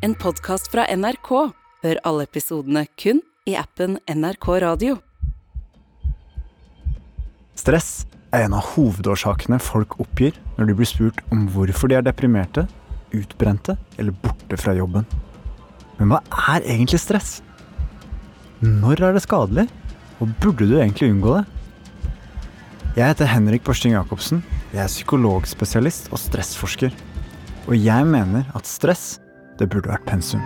En podkast fra NRK. Hør alle episodene kun i appen NRK Radio. Stress er en av hovedårsakene folk oppgir når de blir spurt om hvorfor de er deprimerte, utbrente eller borte fra jobben. Men hva er egentlig stress? Når er det skadelig? Og burde du egentlig unngå det? Jeg heter Henrik Børsting Jacobsen. Jeg er psykologspesialist og stressforsker. Og jeg mener at stress, det burde vært pensum.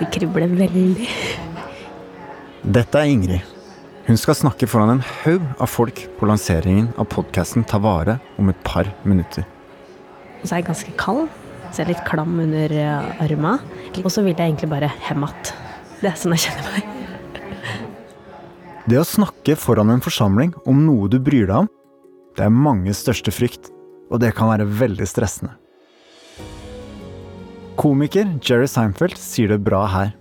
Det kribler veldig. Dette er Ingrid. Hun skal snakke foran en haug av folk på lanseringen av podkasten Ta vare om et par minutter. Og så er jeg ganske kald. Så jeg er litt klam under eh, arma. Og så vil jeg egentlig bare hjem igjen. Det er sånn jeg kjenner meg. Det å snakke foran en forsamling om noe du bryr deg om, det er manges største frykt, og det kan være veldig stressende. Komiker Jerry Seinfeld sier det bra her.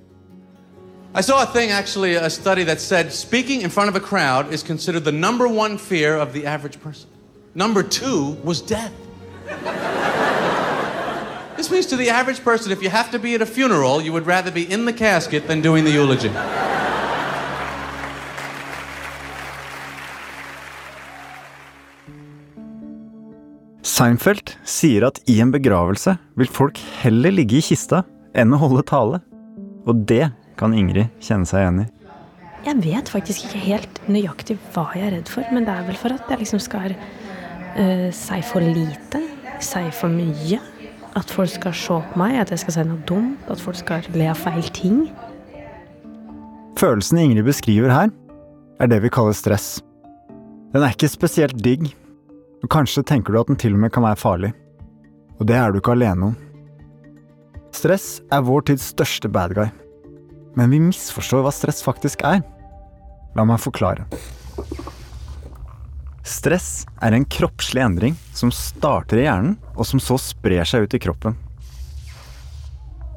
I saw a thing, actually, a study that said speaking in front of a crowd is considered the number one fear of the average person. Number two was death. this means to the average person, if you have to be at a funeral, you would rather be in the casket than doing the eulogy. Seinfeld sier at i en begravelse vil folk heller ligge i kista enn å holde tale. Og det kan Ingrid kjenne seg igjen i. Jeg vet faktisk ikke helt nøyaktig hva jeg er redd for, men det er vel for at jeg liksom skal uh, si for lite, si for mye. At folk skal se på meg, at jeg skal si noe dumt, at folk skal le av feil ting. Følelsen Ingrid beskriver her, er det vi kaller stress. Den er ikke spesielt digg, og kanskje tenker du at den til og med kan være farlig. Og det er du ikke alene om. Stress er vår tids største bad guy. Men vi misforstår hva stress faktisk er. La meg forklare. Stress er en kroppslig endring som starter i hjernen, og som så sprer seg ut i kroppen.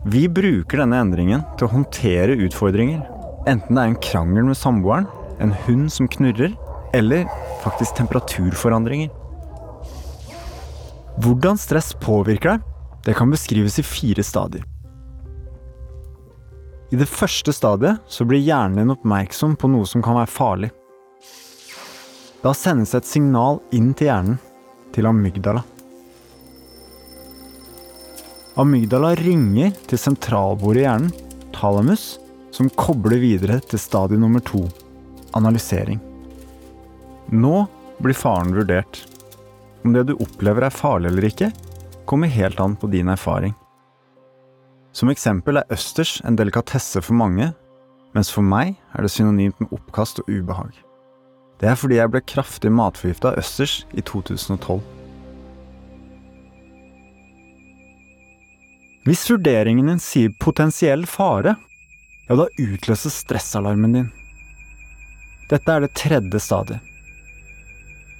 Vi bruker denne endringen til å håndtere utfordringer, enten det er en krangel med samboeren, en hund som knurrer, eller faktisk temperaturforandringer. Hvordan stress påvirker deg, det kan beskrives i fire stadier. I det første stadiet så blir hjernen din oppmerksom på noe som kan være farlig. Da sendes et signal inn til hjernen, til amygdala. Amygdala ringer til sentralbordet i hjernen, thalamus, som kobler videre til stadie nummer to, analysering. Nå blir faren vurdert. Om det du opplever er farlig eller ikke, kommer helt an på din erfaring. Som eksempel er østers en delikatesse for mange, mens for meg er det synonymt med oppkast og ubehag. Det er fordi jeg ble kraftig matforgifta av østers i 2012. Hvis vurderingen din sier potensiell fare, ja, da utløses stressalarmen din. Dette er det tredje stadiet.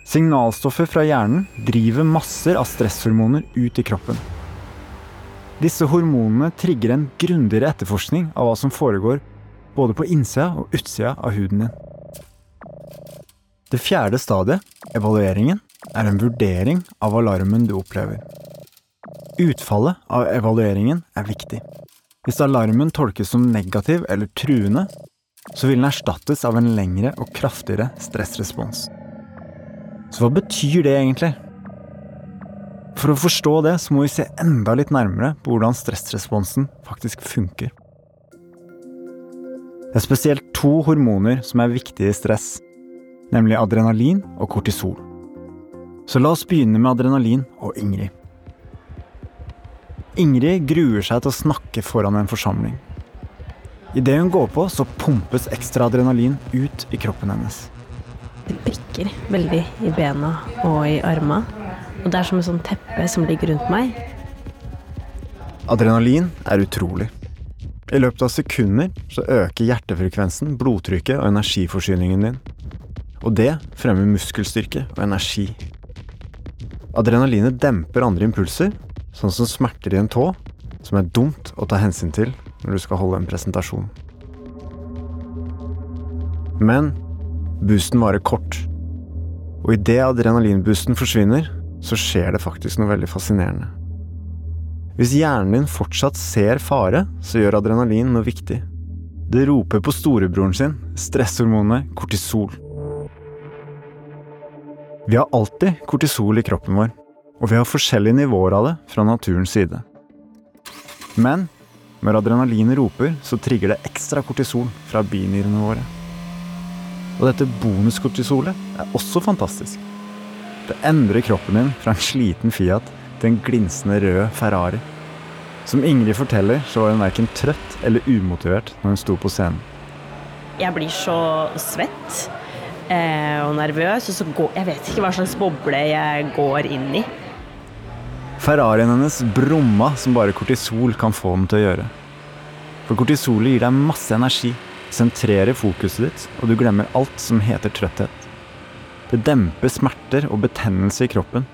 Signalstoffer fra hjernen driver masser av stresshormoner ut i kroppen. Disse hormonene trigger en grundigere etterforskning av hva som foregår både på innsida og utsida av huden din. Det fjerde stadiet, evalueringen, er en vurdering av alarmen du opplever. Utfallet av evalueringen er viktig. Hvis alarmen tolkes som negativ eller truende, så vil den erstattes av en lengre og kraftigere stressrespons. Så hva betyr det egentlig? For å forstå det, så må vi se enda litt nærmere på hvordan stressresponsen faktisk funker. Det er spesielt to hormoner som er viktige i stress, nemlig adrenalin og kortisol. Så la oss begynne med adrenalin og Ingrid. Ingrid gruer seg til å snakke foran en forsamling. Idet hun går på, så pumpes ekstra adrenalin ut i kroppen hennes. Prikker veldig i bena og i arma. Og det er som et sånt teppe som ligger rundt meg. Adrenalin er utrolig. I løpet av sekunder så øker hjertefrekvensen, blodtrykket og energiforsyningen din. Og det fremmer muskelstyrke og energi. Adrenalinet demper andre impulser, sånn som smerter i en tå, som er dumt å ta hensyn til når du skal holde en presentasjon. Men Boosten varer kort. Og idet adrenalinboosten forsvinner, så skjer det faktisk noe veldig fascinerende. Hvis hjernen din fortsatt ser fare, så gjør adrenalin noe viktig. Det roper på storebroren sin, stresshormonet kortisol. Vi har alltid kortisol i kroppen vår, og vi har forskjellige nivåer av det fra naturens side. Men når adrenalinet roper, så trigger det ekstra kortisol fra binyrene våre. Og dette bonuskortisolet er også fantastisk. Det endrer kroppen din fra en sliten Fiat til en glinsende rød Ferrari. Som Ingrid forteller, så var hun verken trøtt eller umotivert når hun sto på scenen. Jeg blir så svett eh, og nervøs, og så går Jeg vet ikke hva slags boble jeg går inn i. Ferrarien hennes brumma som bare kortisol kan få den til å gjøre. For kortisolet gir deg masse energi, sentrerer fokuset ditt, og du glemmer alt som heter trøtthet. Det demper smerter og betennelse i kroppen,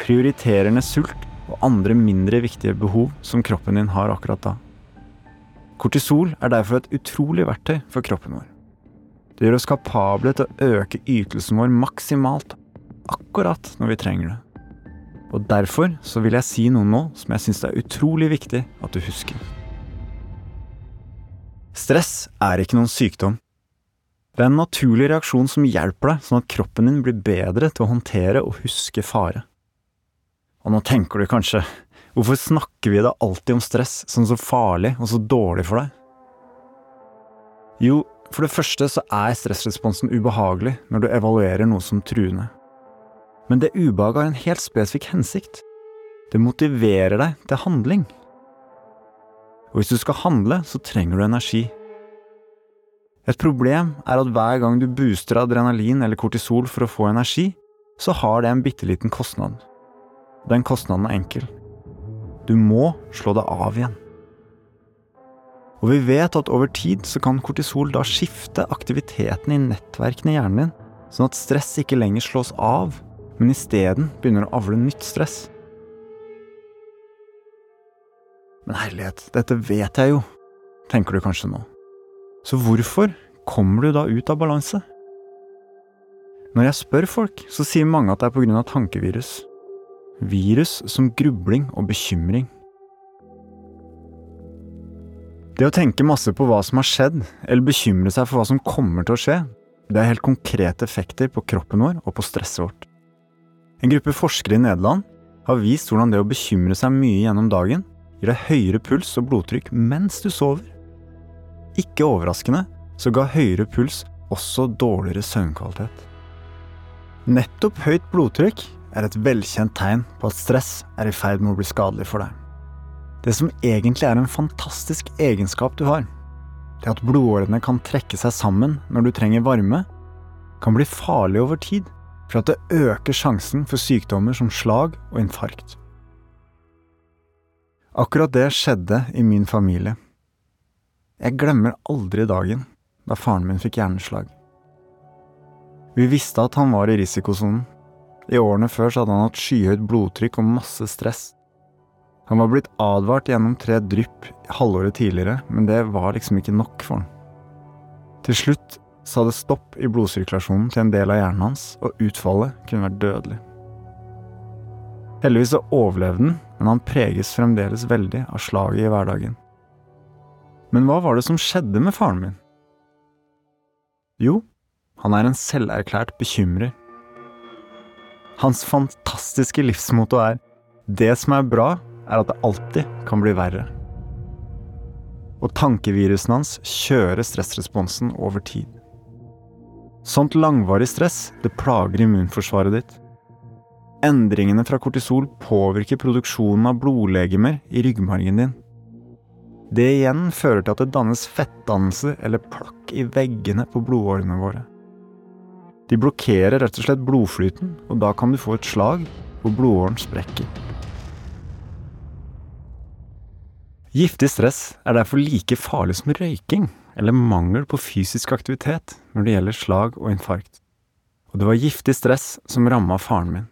prioriterer ned sult og andre mindre viktige behov som kroppen din har akkurat da. Kortisol er derfor et utrolig verktøy for kroppen vår. Det gjør oss kapable til å øke ytelsen vår maksimalt akkurat når vi trenger det. Og derfor så vil jeg si noe nå som jeg syns det er utrolig viktig at du husker. Stress er ikke noen sykdom. Det er en naturlig reaksjon som hjelper deg, sånn at kroppen din blir bedre til å håndtere og huske fare. Og nå tenker du kanskje, hvorfor snakker vi da alltid om stress som så farlig og så dårlig for deg? Jo, for det første så er stressresponsen ubehagelig når du evaluerer noe som truende. Men det ubehaget har en helt spesifikk hensikt. Det motiverer deg til handling. Og hvis du skal handle, så trenger du energi. Et problem er at hver gang du booster adrenalin eller kortisol for å få energi, så har det en bitte liten kostnad. Den kostnaden er enkel. Du må slå det av igjen. Og vi vet at over tid så kan kortisol da skifte aktiviteten i nettverkene i hjernen din, sånn at stress ikke lenger slås av, men isteden begynner å avle nytt stress. Men herlighet, dette vet jeg jo, tenker du kanskje nå. Så hvorfor kommer du da ut av balanse? Når jeg spør folk, så sier mange at det er av tankevirus. Virus som grubling og bekymring. Det å tenke masse på hva som har skjedd, eller bekymre seg for hva som kommer til å skje, det har helt konkrete effekter på kroppen vår og på stresset vårt. En gruppe forskere i Nederland har vist hvordan det å bekymre seg mye gjennom dagen gir deg høyere puls og blodtrykk mens du sover. Ikke overraskende så ga høyere puls også dårligere søvnkvalitet. Nettopp høyt blodtrykk er et velkjent tegn på at stress er i ferd med å bli skadelig for deg. Det som egentlig er en fantastisk egenskap du har, det at blodårene kan trekke seg sammen når du trenger varme, kan bli farlig over tid, for at det øker sjansen for sykdommer som slag og infarkt. Akkurat det skjedde i min familie. Jeg glemmer aldri dagen da faren min fikk hjerneslag. Vi visste at han var i risikosonen, i årene før så hadde han hatt skyhøyt blodtrykk og masse stress. Han var blitt advart gjennom tre drypp halvåret tidligere, men det var liksom ikke nok for han. Til slutt sa det stopp i blodsirkulasjonen til en del av hjernen hans, og utfallet kunne vært dødelig. Heldigvis så overlevde han, men han preges fremdeles veldig av slaget i hverdagen. Men hva var det som skjedde med faren min? Jo, han er en selverklært bekymrer. Hans fantastiske livsmotto er Det som er bra, er at det alltid kan bli verre. Og tankevirusen hans kjører stressresponsen over tid. Sånt langvarig stress, det plager immunforsvaret ditt. Endringene fra kortisol påvirker produksjonen av blodlegemer i ryggmargen din. Det igjen fører til at det dannes fettdannelser eller plakk i veggene på blodårene våre. De blokkerer rett og slett blodflyten, og da kan du få et slag hvor blodåren sprekker. Giftig stress er derfor like farlig som røyking eller mangel på fysisk aktivitet når det gjelder slag og infarkt. Og det var giftig stress som ramma faren min.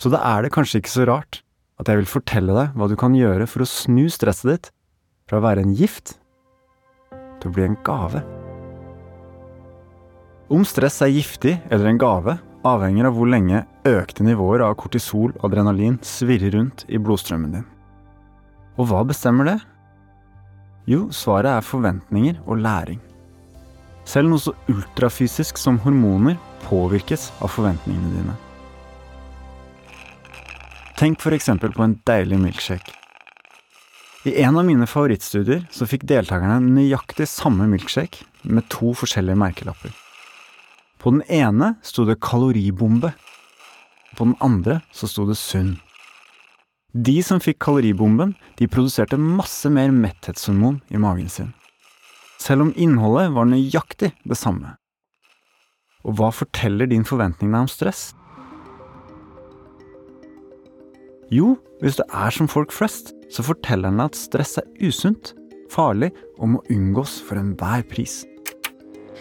Så da er det kanskje ikke så rart at jeg vil fortelle deg hva du kan gjøre for å snu stresset ditt fra å være en gift til å bli en gave. Om stress er giftig eller en gave, avhenger av hvor lenge økte nivåer av kortisol og adrenalin svirrer rundt i blodstrømmen din. Og hva bestemmer det? Jo, svaret er forventninger og læring. Selv noe så ultrafysisk som hormoner påvirkes av forventningene dine. Tenk f.eks. på en deilig milkshake. I en av mine favorittstudier så fikk deltakerne nøyaktig samme milkshake med to forskjellige merkelapper. På den ene sto det kaloribombe. På den andre så sto det sunn. De som fikk kaloribomben, de produserte masse mer metthetshormon i magen sin. Selv om innholdet var nøyaktig det samme. Og hva forteller din forventning deg om stress? Jo, hvis det er som folk flest, så forteller den at stress er usunt, farlig og må unngås for enhver pris.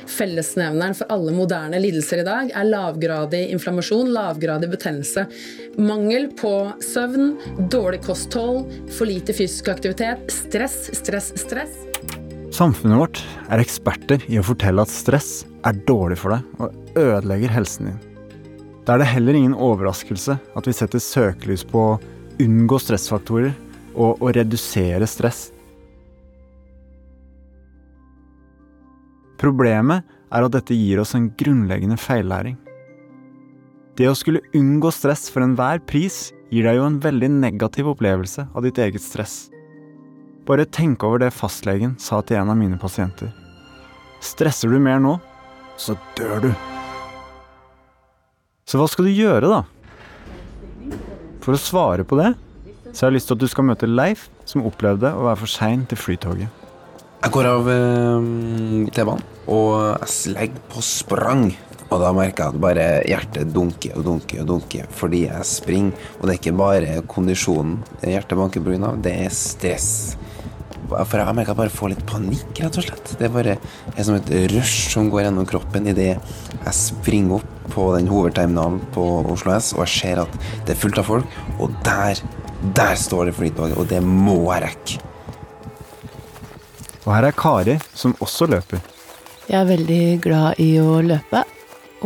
Fellesnevneren for alle moderne lidelser i dag er lavgradig inflammasjon, lavgradig betennelse. Mangel på søvn, dårlig kosthold, for lite fysisk aktivitet, stress, stress, stress. Samfunnet vårt er eksperter i å fortelle at stress er dårlig for deg og ødelegger helsen din. Da er det heller ingen overraskelse at vi setter søkelys på å unngå stressfaktorer og å redusere stress. Problemet er at dette gir oss en grunnleggende feillæring. Det å skulle unngå stress for enhver pris gir deg jo en veldig negativ opplevelse av ditt eget stress. Bare tenk over det fastlegen sa til en av mine pasienter. Stresser du mer nå, så dør du. Så hva skal du gjøre, da? For å svare på det, så har jeg lyst til at du skal møte Leif, som opplevde å være for sein til flytoget. Jeg går av eh, T-banen, og jeg legger på sprang. Og da merker jeg at bare hjertet dunker og dunker og dunker fordi jeg springer. Og det er ikke bare kondisjonen hjertet banker pga., det er stress. For jeg merker jeg bare får litt panikk, rett og slett. Det er bare er som et rush som går gjennom kroppen idet jeg springer opp på den hovedterminalen på Oslo S, og jeg ser at det er fullt av folk, og der, der står det flytoget, og det må jeg rekke. Og her er Kari, som også løper. Jeg er veldig glad i å løpe,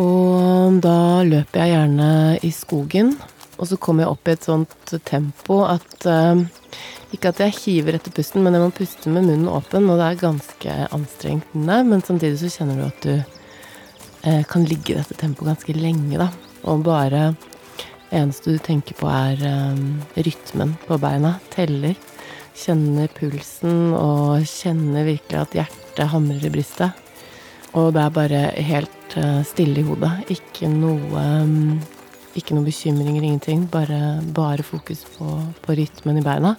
og da løper jeg gjerne i skogen. Og så kommer jeg opp i et sånt tempo at uh, Ikke at jeg hiver etter pusten, men jeg må puste med munnen åpen, og det er ganske anstrengende. Men samtidig så kjenner du at du uh, kan ligge i dette tempoet ganske lenge, da. Og bare eneste du tenker på, er uh, rytmen på beina. Teller. Kjenner pulsen og kjenner virkelig at hjertet hamrer i brystet. Og det er bare helt stille i hodet. Ikke noe um, ikke noen bekymringer, ingenting. Bare, bare fokus på, på, rytmen i beina.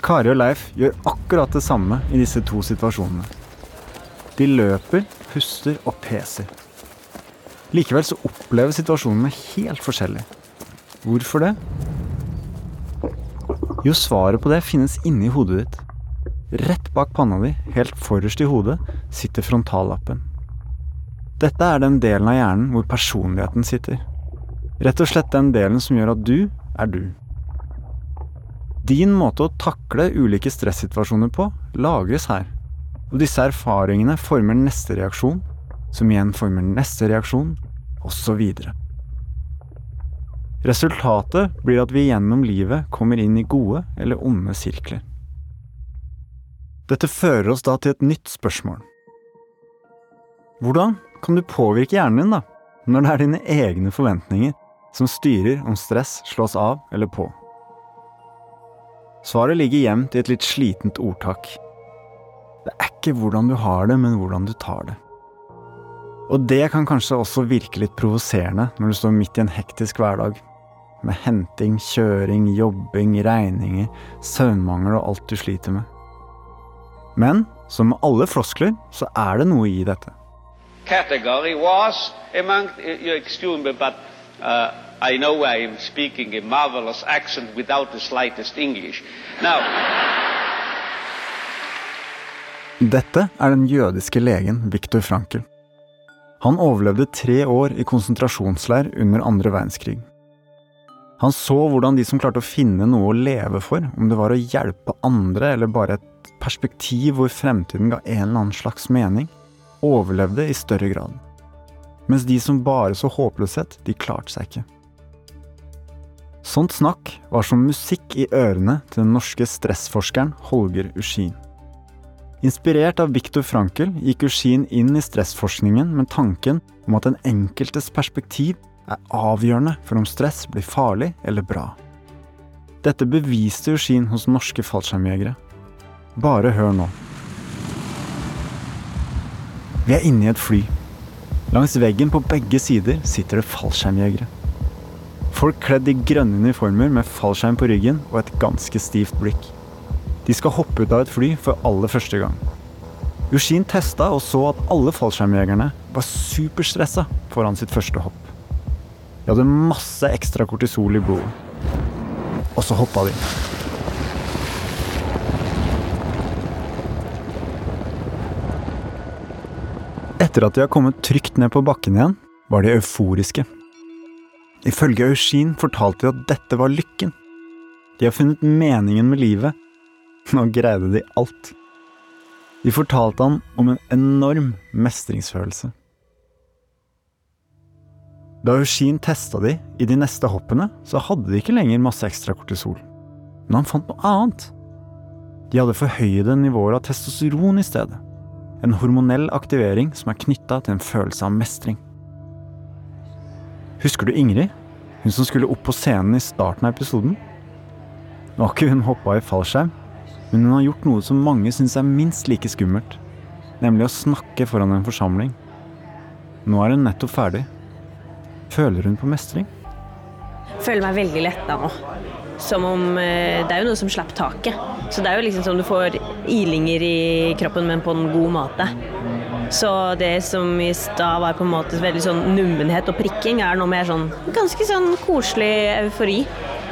Kari og Leif gjør akkurat det samme i disse to situasjonene. De løper, puster og peser. Likevel så opplever situasjonene helt forskjellig. Hvorfor det? Jo, svaret på det finnes inni hodet ditt. Rett bak panna di, helt forrest i hodet, sitter frontallappen. Dette er den delen av hjernen hvor personligheten sitter. Rett og slett den delen som gjør at du er du. Din måte å takle ulike stressituasjoner på lagres her. Og disse erfaringene former neste reaksjon, som igjen former neste reaksjon, osv. Resultatet blir at vi gjennom livet kommer inn i gode eller onde sirkler. Dette fører oss da til et nytt spørsmål. Hvordan kan du påvirke hjernen din, da, når det er dine egne forventninger som styrer om stress slås av eller på? Svaret ligger gjemt i et litt slitent ordtak. Det er ikke hvordan du har det, men hvordan du tar det. Og det kan kanskje også virke litt provoserende når du står midt i en hektisk hverdag. Med henting, kjøring, jobbing, regninger, søvnmangel og alt du sliter med. Men som med alle floskler, så er det noe i dette. Category was among, you excuse me, but uh, I know I am speaking a marvelous accent without the slightest English. Now, Dette er den jødiske legen Viktor Frankel. Han overlevde tre år i konsentrasjonsleir under andre verdenskrig. Han så hvordan de som klarte å finne noe å leve for, om det var å hjelpe andre eller bare et perspektiv hvor fremtiden ga en eller annen slags mening, overlevde i større grad. Mens de som bare så håpløshet, de klarte seg ikke. Sånt snakk var som musikk i ørene til den norske stressforskeren Holger Uskin. Inspirert av Viktor Frankel gikk Uskin inn i stressforskningen med tanken om at den enkeltes perspektiv er avgjørende for om stress blir farlig eller bra. Dette beviste Uskin hos norske fallskjermjegere. Bare hør nå. Vi er inne i et fly. Langs veggen på begge sider sitter det fallskjermjegere. Folk kledd i grønne uniformer med fallskjerm på ryggen og et ganske stivt blikk. De skal hoppe ut av et fly for aller første gang. Yoshin testa og så at alle fallskjermjegerne var superstressa foran sitt første hopp. De hadde masse ekstra kortisol i blodet. Og så hoppa de. Etter at de har kommet trygt ned på bakken igjen, var de euforiske. Ifølge Eugene fortalte de at dette var lykken. De har funnet meningen med livet. Nå greide de alt. De fortalte han om en enorm mestringsfølelse. Da Eugene testa de i de neste hoppene, så hadde de ikke lenger masse ekstra kortisol. Men han fant noe annet. De hadde forhøyede nivåer av testosteron i stedet. En hormonell aktivering som er knytta til en følelse av mestring. Husker du Ingrid? Hun som skulle opp på scenen i starten av episoden? Nå har ikke hun hoppa i fallskjerm, men hun har gjort noe som mange syns er minst like skummelt. Nemlig å snakke foran en forsamling. Nå er hun nettopp ferdig. Føler hun på mestring? Føler meg veldig letta nå. Som om eh, Det er jo noe som slapp taket. Så det er jo liksom som du får ilinger i kroppen, men på en god måte. Så det som i stad var på en måte veldig sånn nummenhet og prikking, er nå mer sånn ganske sånn koselig eufori.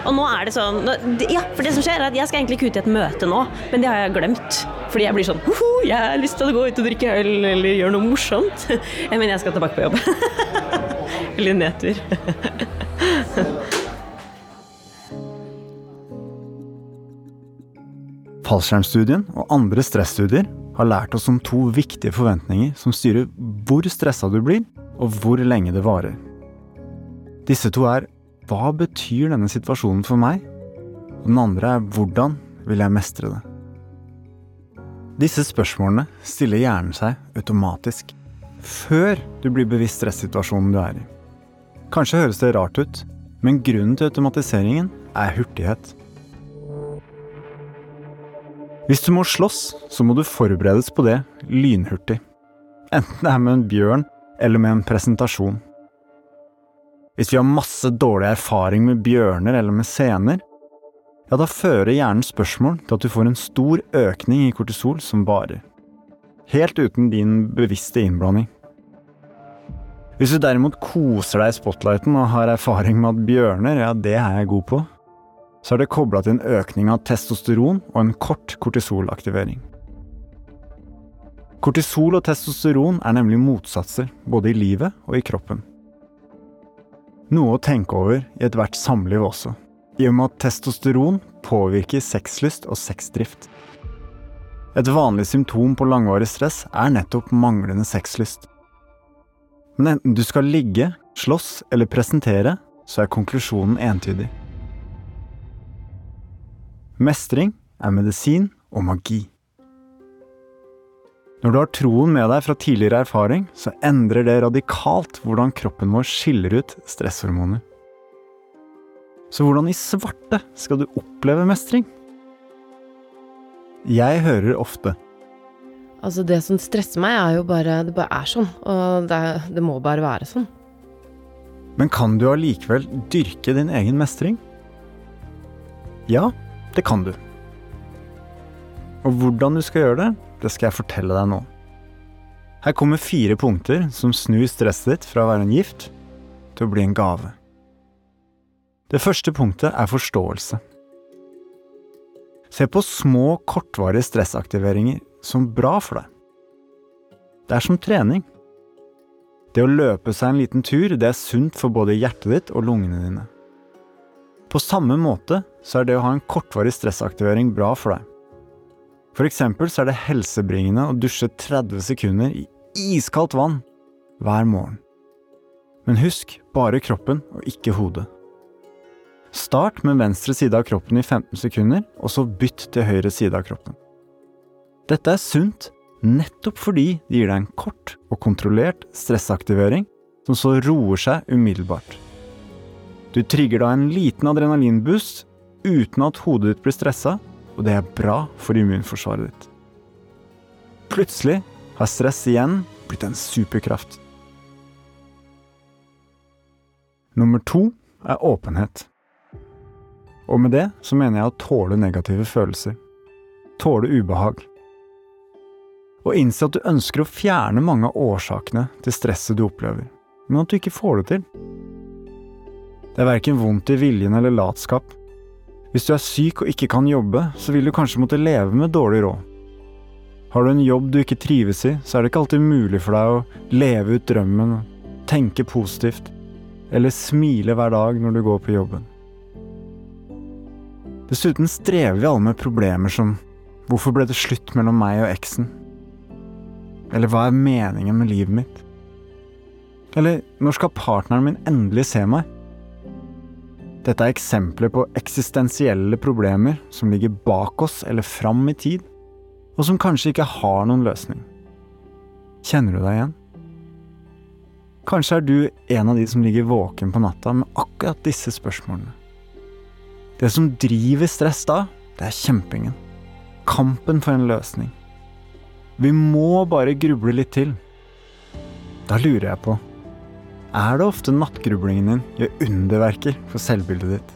Og nå er det sånn Ja, for det som skjer, er at jeg skal egentlig ikke ut i et møte nå, men det har jeg glemt. Fordi jeg blir sånn Hoho, jeg har lyst til å gå ut og drikke øl eller gjøre noe morsomt. Men jeg skal tilbake på jobb. eller nedtur. Fallskjermstudien og andre stressstudier har lært oss om to viktige forventninger som styrer hvor stressa du blir, og hvor lenge det varer. Disse to er hva betyr denne situasjonen for meg? Og den andre er hvordan vil jeg mestre det? Disse spørsmålene stiller hjernen seg automatisk før du blir bevisst stressituasjonen du er i. Kanskje høres det rart ut, men grunnen til automatiseringen er hurtighet. Hvis du må slåss, så må du forberedes på det lynhurtig. Enten det er med en bjørn eller med en presentasjon. Hvis vi har masse dårlig erfaring med bjørner eller med scener, ja, da fører hjernen spørsmål til at du får en stor økning i kortisol som varer. Helt uten din bevisste innblanding. Hvis du derimot koser deg i spotlighten og har erfaring med at bjørner, ja, det er jeg god på, så er det kobla til en økning av testosteron og en kort kortisolaktivering. Kortisol og testosteron er nemlig motsatser, både i livet og i kroppen. Noe å tenke over i ethvert samliv også, i og med at testosteron påvirker sexlyst og sexdrift. Et vanlig symptom på langvarig stress er nettopp manglende sexlyst. Men enten du skal ligge, slåss eller presentere, så er konklusjonen entydig. Mestring er medisin og magi. Når du har troen med deg fra tidligere erfaring, så endrer det radikalt hvordan kroppen vår skiller ut stresshormoner. Så hvordan i svarte skal du oppleve mestring? Jeg hører ofte Altså, det som stresser meg, er jo bare Det bare er sånn. Og det, det må bare være sånn. Men kan du allikevel dyrke din egen mestring? Ja, det kan du. Og hvordan du skal gjøre det, det skal jeg fortelle deg nå. Her kommer fire punkter som snur stresset ditt fra å være en gift til å bli en gave. Det første punktet er forståelse. Se på små, kortvarige stressaktiveringer som bra for deg. Det er som trening. Det å løpe seg en liten tur, det er sunt for både hjertet ditt og lungene dine. På samme måte så er det å ha en kortvarig stressaktivering bra for deg. For eksempel så er det helsebringende å dusje 30 sekunder i iskaldt vann hver morgen. Men husk bare kroppen og ikke hodet. Start med venstre side av kroppen i 15 sekunder, og så bytt til høyre side av kroppen. Dette er sunt nettopp fordi det gir deg en kort og kontrollert stressaktivering som så roer seg umiddelbart. Du trigger da en liten adrenalinboost uten at hodet ditt blir stressa, og det er bra for immunforsvaret ditt. Plutselig har stress igjen blitt en superkraft. Nummer to er åpenhet. Og med det så mener jeg å tåle negative følelser. Tåle ubehag. Og innse at du ønsker å fjerne mange av årsakene til stresset du opplever, men at du ikke får det til. Det er verken vondt i viljen eller latskap. Hvis du er syk og ikke kan jobbe, så vil du kanskje måtte leve med dårlig råd. Har du en jobb du ikke trives i, så er det ikke alltid mulig for deg å leve ut drømmen, tenke positivt, eller smile hver dag når du går på jobben. Dessuten strever vi alle med problemer som hvorfor ble det slutt mellom meg og eksen? Eller hva er meningen med livet mitt? Eller når skal partneren min endelig se meg? Dette er eksempler på eksistensielle problemer som ligger bak oss eller fram i tid, og som kanskje ikke har noen løsning. Kjenner du deg igjen? Kanskje er du en av de som ligger våken på natta med akkurat disse spørsmålene. Det som driver stress da, det er kjempingen. Kampen for en løsning. Vi må bare gruble litt til. Da lurer jeg på Er det ofte nattgrublingen din gjør underverker for selvbildet ditt?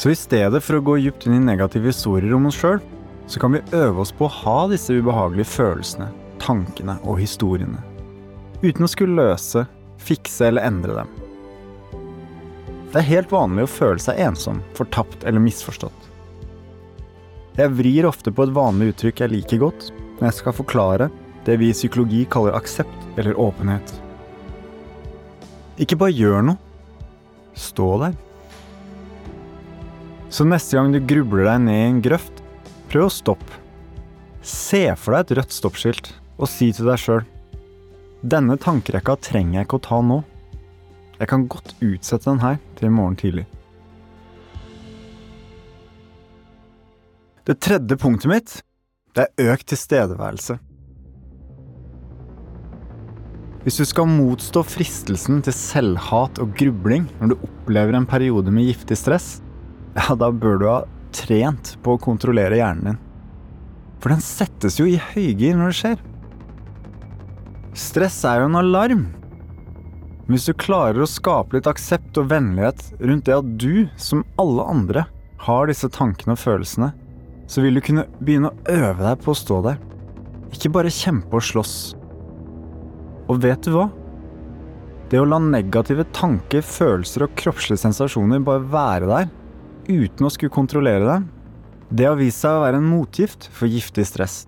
Så i stedet for å gå dypt inn i negative historier om oss sjøl, så kan vi øve oss på å ha disse ubehagelige følelsene, tankene og historiene. Uten å skulle løse, fikse eller endre dem. Det er helt vanlig å føle seg ensom, fortapt eller misforstått. Jeg vrir ofte på et vanlig uttrykk jeg liker godt, når jeg skal forklare det vi i psykologi kaller aksept eller åpenhet. Ikke bare gjør noe. Stå der. Så neste gang du grubler deg ned i en grøft, prøv å stoppe. Se for deg et rødt stoppskilt, og si til deg sjøl Denne tankerekka trenger jeg ikke å ta nå. Jeg kan godt utsette den her til i morgen tidlig. Det tredje punktet mitt, det er økt tilstedeværelse. Hvis du skal motstå fristelsen til selvhat og grubling når du opplever en periode med giftig stress, ja, da bør du ha trent på å kontrollere hjernen din. For den settes jo i høygir når det skjer. Stress er jo en alarm. Men Hvis du klarer å skape litt aksept og vennlighet rundt det at du, som alle andre, har disse tankene og følelsene, så vil du kunne begynne å øve deg på å stå der. Ikke bare kjempe og slåss. Og vet du hva? Det å la negative tanker, følelser og kroppslige sensasjoner bare være der, uten å skulle kontrollere dem, det har vist seg å være en motgift for giftig stress.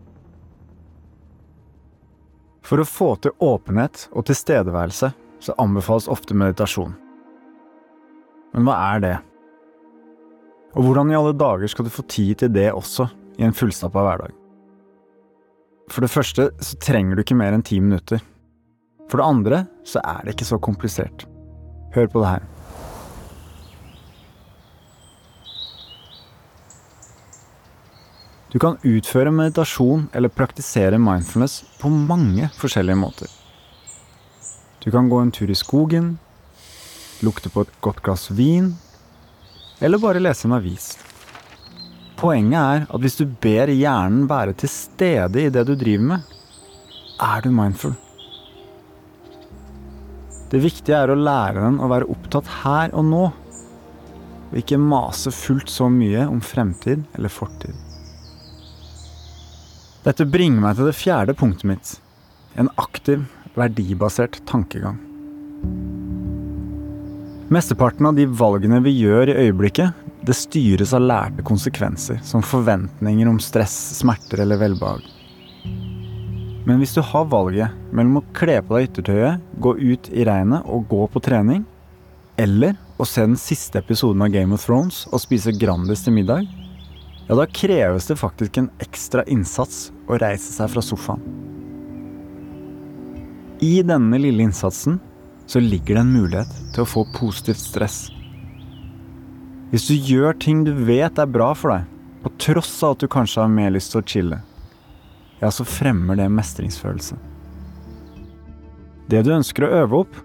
For å få til åpenhet og tilstedeværelse så anbefales ofte meditasjon. Men hva er det? Og hvordan i alle dager skal du få tid til det også i en fullstappa hverdag? For det første så trenger du ikke mer enn ti minutter. For det andre så er det ikke så komplisert. Hør på det her. Du kan utføre meditasjon eller praktisere mindfulness på mange forskjellige måter. Du kan gå en tur i skogen, lukte på et godt glass vin, eller bare lese en avis. Poenget er at hvis du ber hjernen være til stede i det du driver med, er du mindful. Det viktige er å lære den å være opptatt her og nå, og ikke mase fullt så mye om fremtid eller fortid. Dette bringer meg til det fjerde punktet mitt. En aktiv, verdibasert tankegang. Mesteparten av de valgene vi gjør i øyeblikket, det styres av lærte konsekvenser, som forventninger om stress, smerter eller velbehag. Men hvis du har valget mellom å kle på deg yttertøyet, gå ut i regnet og gå på trening, eller å se den siste episoden av Game of Thrones og spise Grandis til middag, ja, da kreves det faktisk en ekstra innsats å reise seg fra sofaen. I denne lille innsatsen så ligger det en mulighet til å få positivt stress. Hvis du gjør ting du vet er bra for deg, på tross av at du kanskje har mer lyst til å chille, ja, så fremmer det mestringsfølelse. Det du ønsker å øve opp,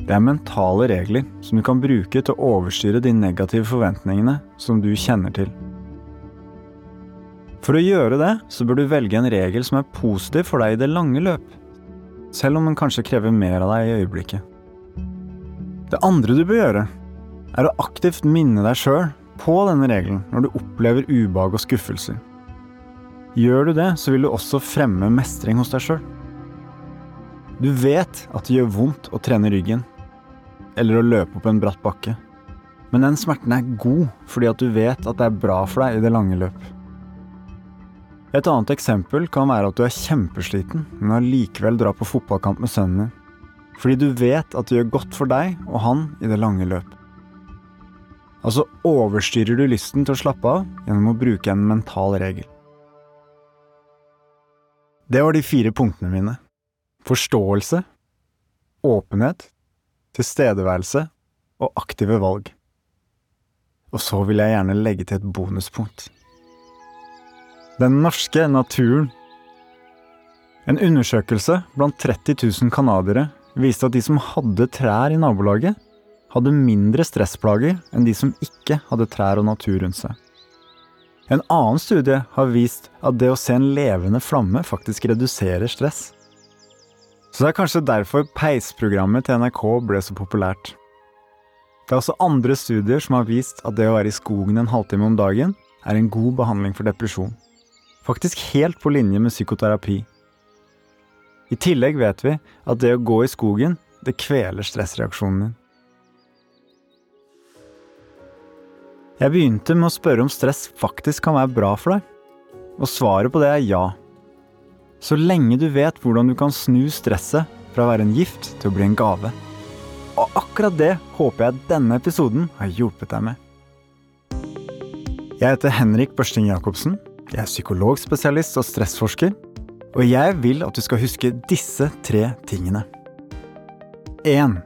det er mentale regler som du kan bruke til å overstyre de negative forventningene som du kjenner til. For å gjøre det, så bør du velge en regel som er positiv for deg i det lange løp, selv om den kanskje krever mer av deg i øyeblikket. Det andre du bør gjøre, er å aktivt minne deg sjøl på denne regelen når du opplever ubehag og skuffelser. Gjør du det, så vil du også fremme mestring hos deg sjøl. Du vet at det gjør vondt å trene ryggen, eller å løpe opp en bratt bakke. Men den smerten er god fordi at du vet at det er bra for deg i det lange løp. Et annet eksempel kan være at du er kjempesliten, men allikevel drar på fotballkamp med sønnen din. Fordi du vet at det gjør godt for deg og han i det lange løp. Altså overstyrer du lysten til å slappe av gjennom å bruke en mental regel. Det var de fire punktene mine. Forståelse, åpenhet, tilstedeværelse og aktive valg. Og så vil jeg gjerne legge til et bonuspunkt. Den norske naturen. En undersøkelse blant 30 000 canadiere viste at de som hadde trær i nabolaget, hadde mindre stressplager enn de som ikke hadde trær og natur rundt seg. En annen studie har vist at det å se en levende flamme faktisk reduserer stress. Så det er kanskje derfor peisprogrammet til NRK ble så populært. Det er også andre studier som har vist at det å være i skogen en halvtime om dagen er en god behandling for depresjon. Faktisk helt på linje med psykoterapi. I tillegg vet vi at det å gå i skogen, det kveler stressreaksjonen din. Jeg begynte med å spørre om stress faktisk kan være bra for deg, og svaret på det er ja. Så lenge du vet hvordan du kan snu stresset fra å være en gift til å bli en gave. Og akkurat det håper jeg denne episoden har hjulpet deg med. Jeg heter Henrik Børsting Jacobsen. Jeg er psykologspesialist og stressforsker. Og jeg vil at du skal huske disse tre tingene. 1.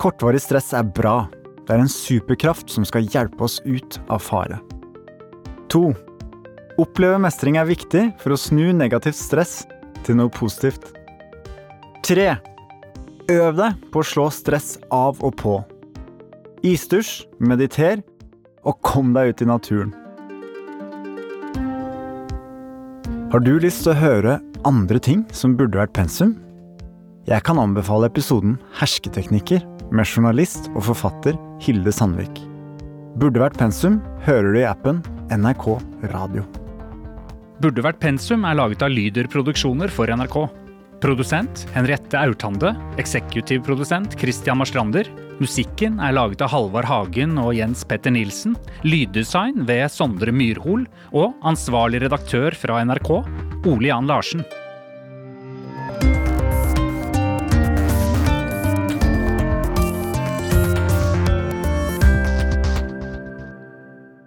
Kortvarig stress er bra. Det er en superkraft som skal hjelpe oss ut av fare. 2. Oppleve mestring er viktig for å snu negativt stress til noe positivt. 3. Øv deg på å slå stress av og på. Isdusj, mediter, og kom deg ut i naturen. Har du lyst til å høre andre ting som burde vært pensum? Jeg kan anbefale episoden Hersketeknikker med journalist og forfatter Hilde Sandvik. Burde vært pensum hører du i appen NRK Radio. Burde vært pensum er laget av Lyder Produksjoner for NRK. Produsent Henriette Aurtande. Eksekutiv produsent Christian Marstrander. Musikken er laget av Halvard Hagen og Jens Petter Nilsen. Lyddesign ved Sondre Myrhol. Og ansvarlig redaktør fra NRK, Ole Jan Larsen.